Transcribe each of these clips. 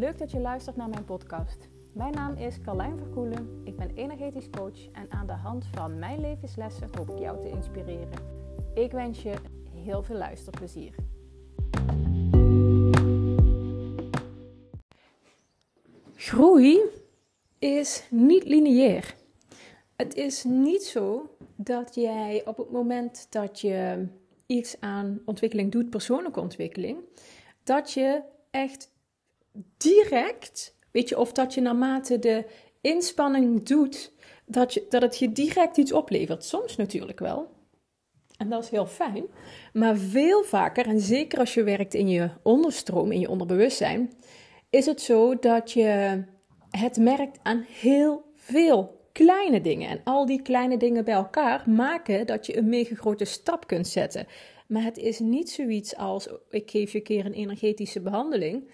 Leuk dat je luistert naar mijn podcast. Mijn naam is Carlijn Verkoelen. Ik ben energetisch coach en aan de hand van mijn levenslessen hoop ik jou te inspireren. Ik wens je heel veel luisterplezier. Groei is niet lineair. Het is niet zo dat jij op het moment dat je iets aan ontwikkeling doet, persoonlijke ontwikkeling, dat je echt direct, weet je, of dat je naarmate de inspanning doet, dat, je, dat het je direct iets oplevert. Soms natuurlijk wel. En dat is heel fijn. Maar veel vaker, en zeker als je werkt in je onderstroom, in je onderbewustzijn, is het zo dat je het merkt aan heel veel kleine dingen. En al die kleine dingen bij elkaar maken dat je een mega grote stap kunt zetten. Maar het is niet zoiets als: ik geef je een keer een energetische behandeling, eh,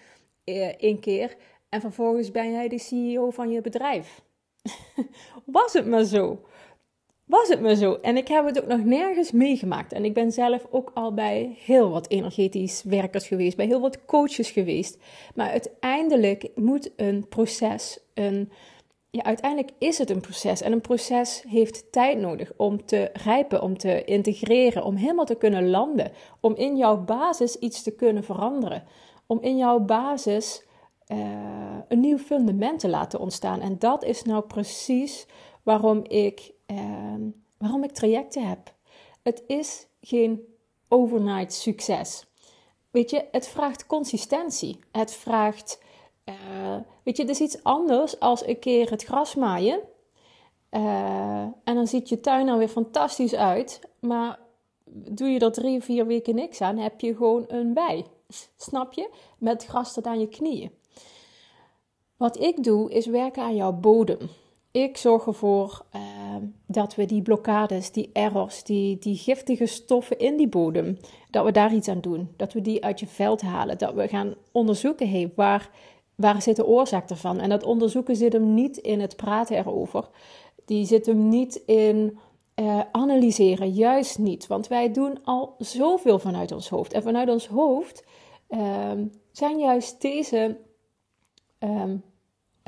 één keer, en vervolgens ben jij de CEO van je bedrijf. Was het maar zo? Was het maar zo? En ik heb het ook nog nergens meegemaakt. En ik ben zelf ook al bij heel wat energetisch werkers geweest, bij heel wat coaches geweest. Maar uiteindelijk moet een proces, een ja, uiteindelijk is het een proces. En een proces heeft tijd nodig om te rijpen, om te integreren, om helemaal te kunnen landen. Om in jouw basis iets te kunnen veranderen. Om in jouw basis uh, een nieuw fundament te laten ontstaan. En dat is nou precies waarom ik, uh, waarom ik trajecten heb. Het is geen overnight succes. Weet je, het vraagt consistentie. Het vraagt uh, weet je, het is iets anders als een keer het gras maaien. Uh, en dan ziet je tuin er weer fantastisch uit. Maar doe je er drie, vier weken niks aan, heb je gewoon een wei. Snap je? Met gras aan je knieën. Wat ik doe, is werken aan jouw bodem. Ik zorg ervoor uh, dat we die blokkades, die errors, die, die giftige stoffen in die bodem, dat we daar iets aan doen. Dat we die uit je veld halen. Dat we gaan onderzoeken, hey, waar waar zit de oorzaak ervan? En dat onderzoeken zit hem niet in het praten erover. Die zit hem niet in uh, analyseren, juist niet. Want wij doen al zoveel vanuit ons hoofd. En vanuit ons hoofd uh, zijn juist deze um,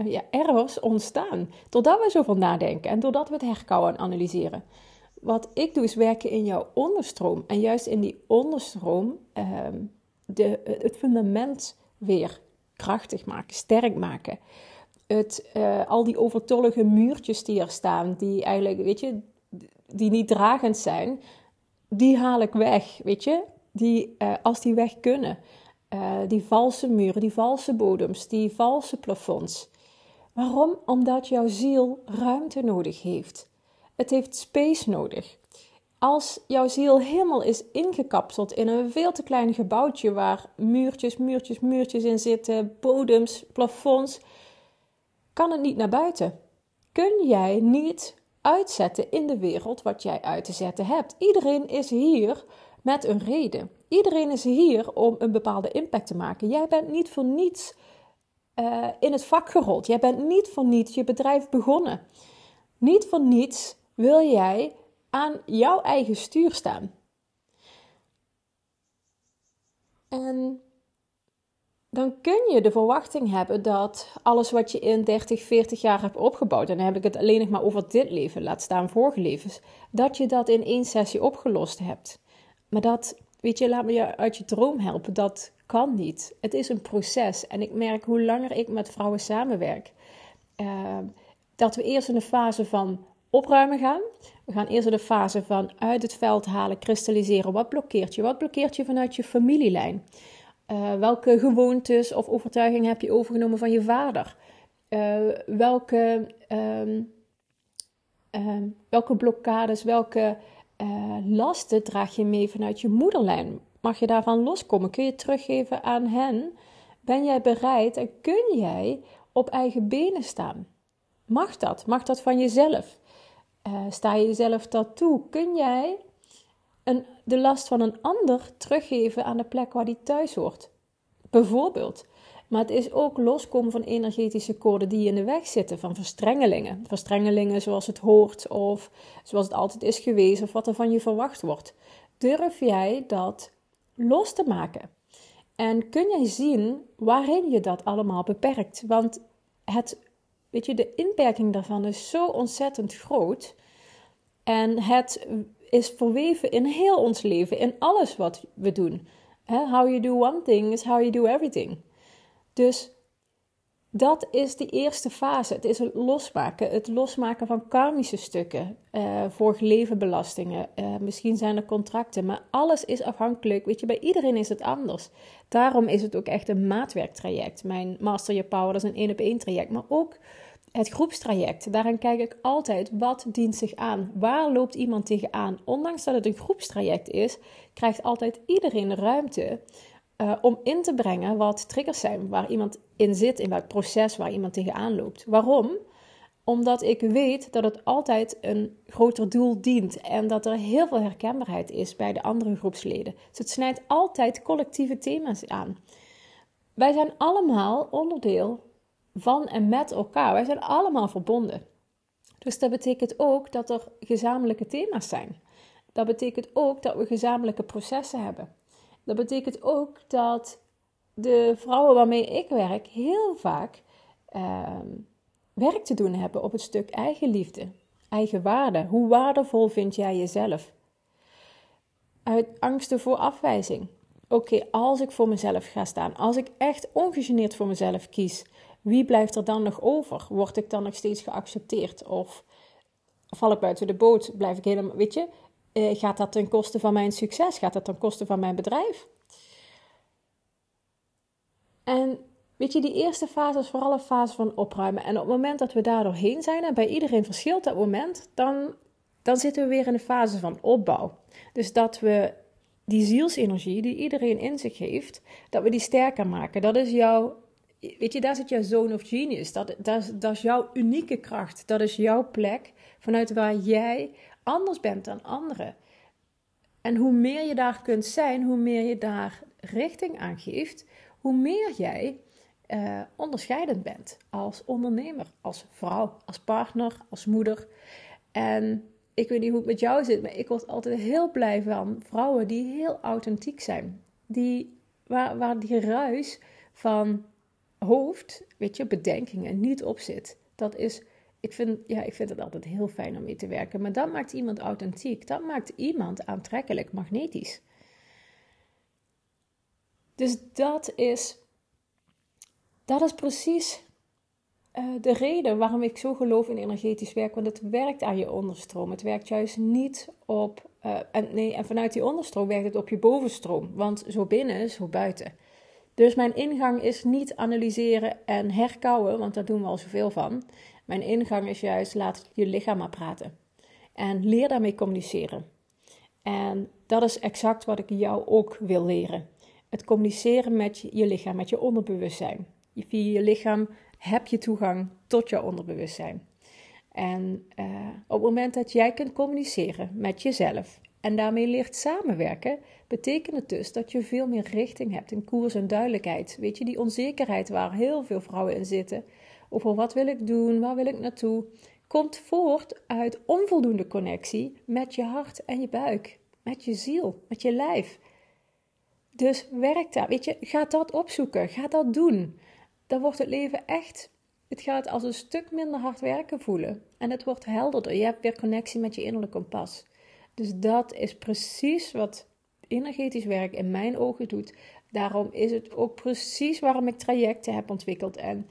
ja, errors ontstaan. Doordat we zo van nadenken en doordat we het herkauwen en analyseren. Wat ik doe is werken in jouw onderstroom. En juist in die onderstroom um, de, het fundament weer krachtig maken, sterk maken. Het, uh, al die overtollige muurtjes die er staan, die eigenlijk, weet je, die niet dragend zijn, die haal ik weg, weet je. Die, uh, als die weg kunnen. Uh, die valse muren, die valse bodems, die valse plafonds. Waarom? Omdat jouw ziel ruimte nodig heeft. Het heeft space nodig. Als jouw ziel helemaal is ingekapseld in een veel te klein gebouwtje waar muurtjes, muurtjes, muurtjes in zitten, bodems, plafonds, kan het niet naar buiten. Kun jij niet uitzetten in de wereld wat jij uit te zetten hebt. Iedereen is hier met een reden. Iedereen is hier om een bepaalde impact te maken. Jij bent niet voor niets uh, in het vak gerold. Jij bent niet voor niets je bedrijf begonnen. Niet voor niets wil jij aan jouw eigen stuur staan. En dan kun je de verwachting hebben dat alles wat je in 30, 40 jaar hebt opgebouwd, en dan heb ik het alleen nog maar over dit leven, laat staan vorige levens, dat je dat in één sessie opgelost hebt. Maar dat, weet je, laat me je uit je droom helpen, dat kan niet. Het is een proces. En ik merk hoe langer ik met vrouwen samenwerk, uh, dat we eerst in een fase van opruimen gaan. We gaan eerst in de fase van uit het veld halen, kristalliseren. Wat blokkeert je? Wat blokkeert je vanuit je familielijn? Uh, welke gewoontes of overtuigingen heb je overgenomen van je vader? Uh, welke, um, um, welke blokkades, welke uh, lasten draag je mee vanuit je moederlijn? Mag je daarvan loskomen? Kun je teruggeven aan hen? Ben jij bereid en kun jij op eigen benen staan? Mag dat? Mag dat van jezelf? Sta je jezelf dat toe? Kun jij de last van een ander teruggeven aan de plek waar die thuis hoort? Bijvoorbeeld. Maar het is ook loskomen van energetische koorden die in de weg zitten, van verstrengelingen. Verstrengelingen zoals het hoort of zoals het altijd is geweest of wat er van je verwacht wordt. Durf jij dat los te maken? En kun jij zien waarin je dat allemaal beperkt? Want het, weet je, de inperking daarvan is zo ontzettend groot. En het is verweven in heel ons leven, in alles wat we doen. How you do one thing is how you do everything. Dus dat is de eerste fase. Het is het losmaken. Het losmaken van karmische stukken. Uh, vorige levenbelastingen. Uh, misschien zijn er contracten. Maar alles is afhankelijk. Weet je, bij iedereen is het anders. Daarom is het ook echt een maatwerktraject. Mijn Master Your Power dat is een één op één traject. Maar ook het groepstraject. Daarin kijk ik altijd wat dient zich aan. Waar loopt iemand tegenaan? Ondanks dat het een groepstraject is, krijgt altijd iedereen ruimte uh, om in te brengen wat triggers zijn, waar iemand in zit, in welk proces waar iemand tegenaan loopt. Waarom? Omdat ik weet dat het altijd een groter doel dient en dat er heel veel herkenbaarheid is bij de andere groepsleden. Dus het snijdt altijd collectieve thema's aan. Wij zijn allemaal onderdeel van en met elkaar. Wij zijn allemaal verbonden. Dus dat betekent ook dat er gezamenlijke thema's zijn. Dat betekent ook dat we gezamenlijke processen hebben. Dat betekent ook dat de vrouwen waarmee ik werk heel vaak ehm, werk te doen hebben op het stuk eigen liefde, eigen waarde. Hoe waardevol vind jij jezelf? Uit angsten voor afwijzing. Oké, als ik voor mezelf ga staan, als ik echt ongegeneerd voor mezelf kies, wie blijft er dan nog over? Word ik dan nog steeds geaccepteerd? Of val ik buiten de boot? Blijf ik helemaal, weet je, eh, gaat dat ten koste van mijn succes? Gaat dat ten koste van mijn bedrijf? En weet je, die eerste fase is vooral een fase van opruimen. En op het moment dat we daar doorheen zijn, en bij iedereen verschilt dat moment, dan, dan zitten we weer in de fase van opbouw. Dus dat we die zielsenergie die iedereen in zich heeft, dat we die sterker maken. Dat is jouw, weet je, daar zit jouw zone of genius. Dat, dat, dat is jouw unieke kracht. Dat is jouw plek vanuit waar jij anders bent dan anderen. En hoe meer je daar kunt zijn, hoe meer je daar richting aan geeft, hoe meer jij uh, onderscheidend bent als ondernemer, als vrouw, als partner, als moeder. En ik weet niet hoe het met jou zit, maar ik word altijd heel blij van vrouwen die heel authentiek zijn. Die, waar, waar die ruis van hoofd, weet je, bedenkingen niet op zit. Dat is ik vind, ja, ik vind het altijd heel fijn om mee te werken. Maar dat maakt iemand authentiek. Dat maakt iemand aantrekkelijk, magnetisch. Dus dat is, dat is precies uh, de reden waarom ik zo geloof in energetisch werk. Want het werkt aan je onderstroom. Het werkt juist niet op. Uh, en, nee, en vanuit die onderstroom werkt het op je bovenstroom. Want zo binnen, zo buiten. Dus mijn ingang is niet analyseren en herkouwen, want daar doen we al zoveel van. Mijn ingang is juist laat je lichaam maar praten. En leer daarmee communiceren. En dat is exact wat ik jou ook wil leren. Het communiceren met je lichaam, met je onderbewustzijn. Via je lichaam heb je toegang tot je onderbewustzijn. En uh, op het moment dat jij kunt communiceren met jezelf en daarmee leert samenwerken, betekent het dus dat je veel meer richting hebt in koers en duidelijkheid. Weet je, die onzekerheid waar heel veel vrouwen in zitten, over wat wil ik doen, waar wil ik naartoe, komt voort uit onvoldoende connectie met je hart en je buik, met je ziel, met je lijf. Dus werk daar, weet je, ga dat opzoeken, ga dat doen. Dan wordt het leven echt, het gaat als een stuk minder hard werken voelen. En het wordt helderder, je hebt weer connectie met je innerlijke kompas. Dus dat is precies wat energetisch werk in mijn ogen doet. Daarom is het ook precies waarom ik trajecten heb ontwikkeld en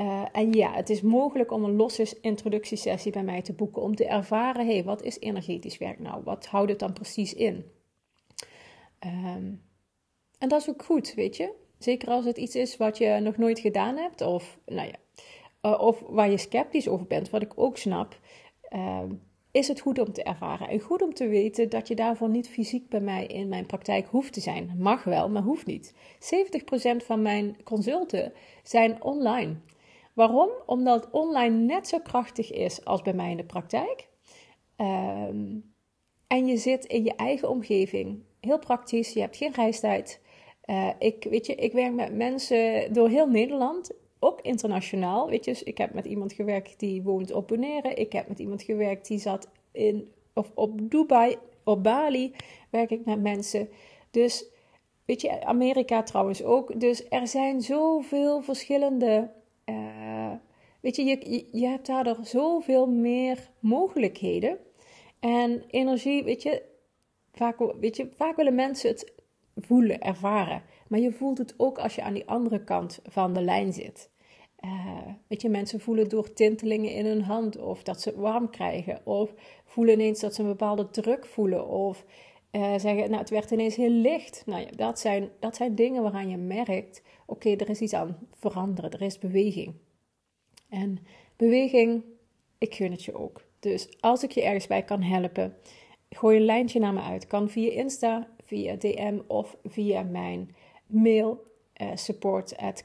uh, en ja, het is mogelijk om een losse introductiesessie bij mij te boeken om te ervaren, hey, wat is energetisch werk nou? Wat houdt het dan precies in? Um, en dat is ook goed, weet je. Zeker als het iets is wat je nog nooit gedaan hebt, of, nou ja, uh, of waar je sceptisch over bent, wat ik ook snap, uh, is het goed om te ervaren. En goed om te weten dat je daarvoor niet fysiek bij mij in mijn praktijk hoeft te zijn. Mag wel, maar hoeft niet. 70% van mijn consulten zijn online. Waarom? Omdat online net zo krachtig is als bij mij in de praktijk. Um, en je zit in je eigen omgeving. Heel praktisch, je hebt geen reistijd. Uh, ik, weet je, ik werk met mensen door heel Nederland, ook internationaal. Weet je, dus ik heb met iemand gewerkt die woont op Bonaire. Ik heb met iemand gewerkt die zat in, of op Dubai, op Bali werk ik met mensen. Dus weet je, Amerika trouwens ook. Dus er zijn zoveel verschillende. Uh, weet je, je, je hebt daardoor zoveel meer mogelijkheden. En energie, weet je, vaak, weet je, vaak willen mensen het voelen, ervaren. Maar je voelt het ook als je aan die andere kant van de lijn zit. Uh, weet je, mensen voelen door tintelingen in hun hand of dat ze warm krijgen. Of voelen ineens dat ze een bepaalde druk voelen. Of uh, zeggen, nou het werd ineens heel licht. Nou ja, dat zijn, dat zijn dingen waaraan je merkt, oké, er is iets aan veranderen. Er is beweging. En beweging, ik gun het je ook. Dus als ik je ergens bij kan helpen, gooi een lijntje naar me uit. Kan via Insta, via DM of via mijn mail uh, support at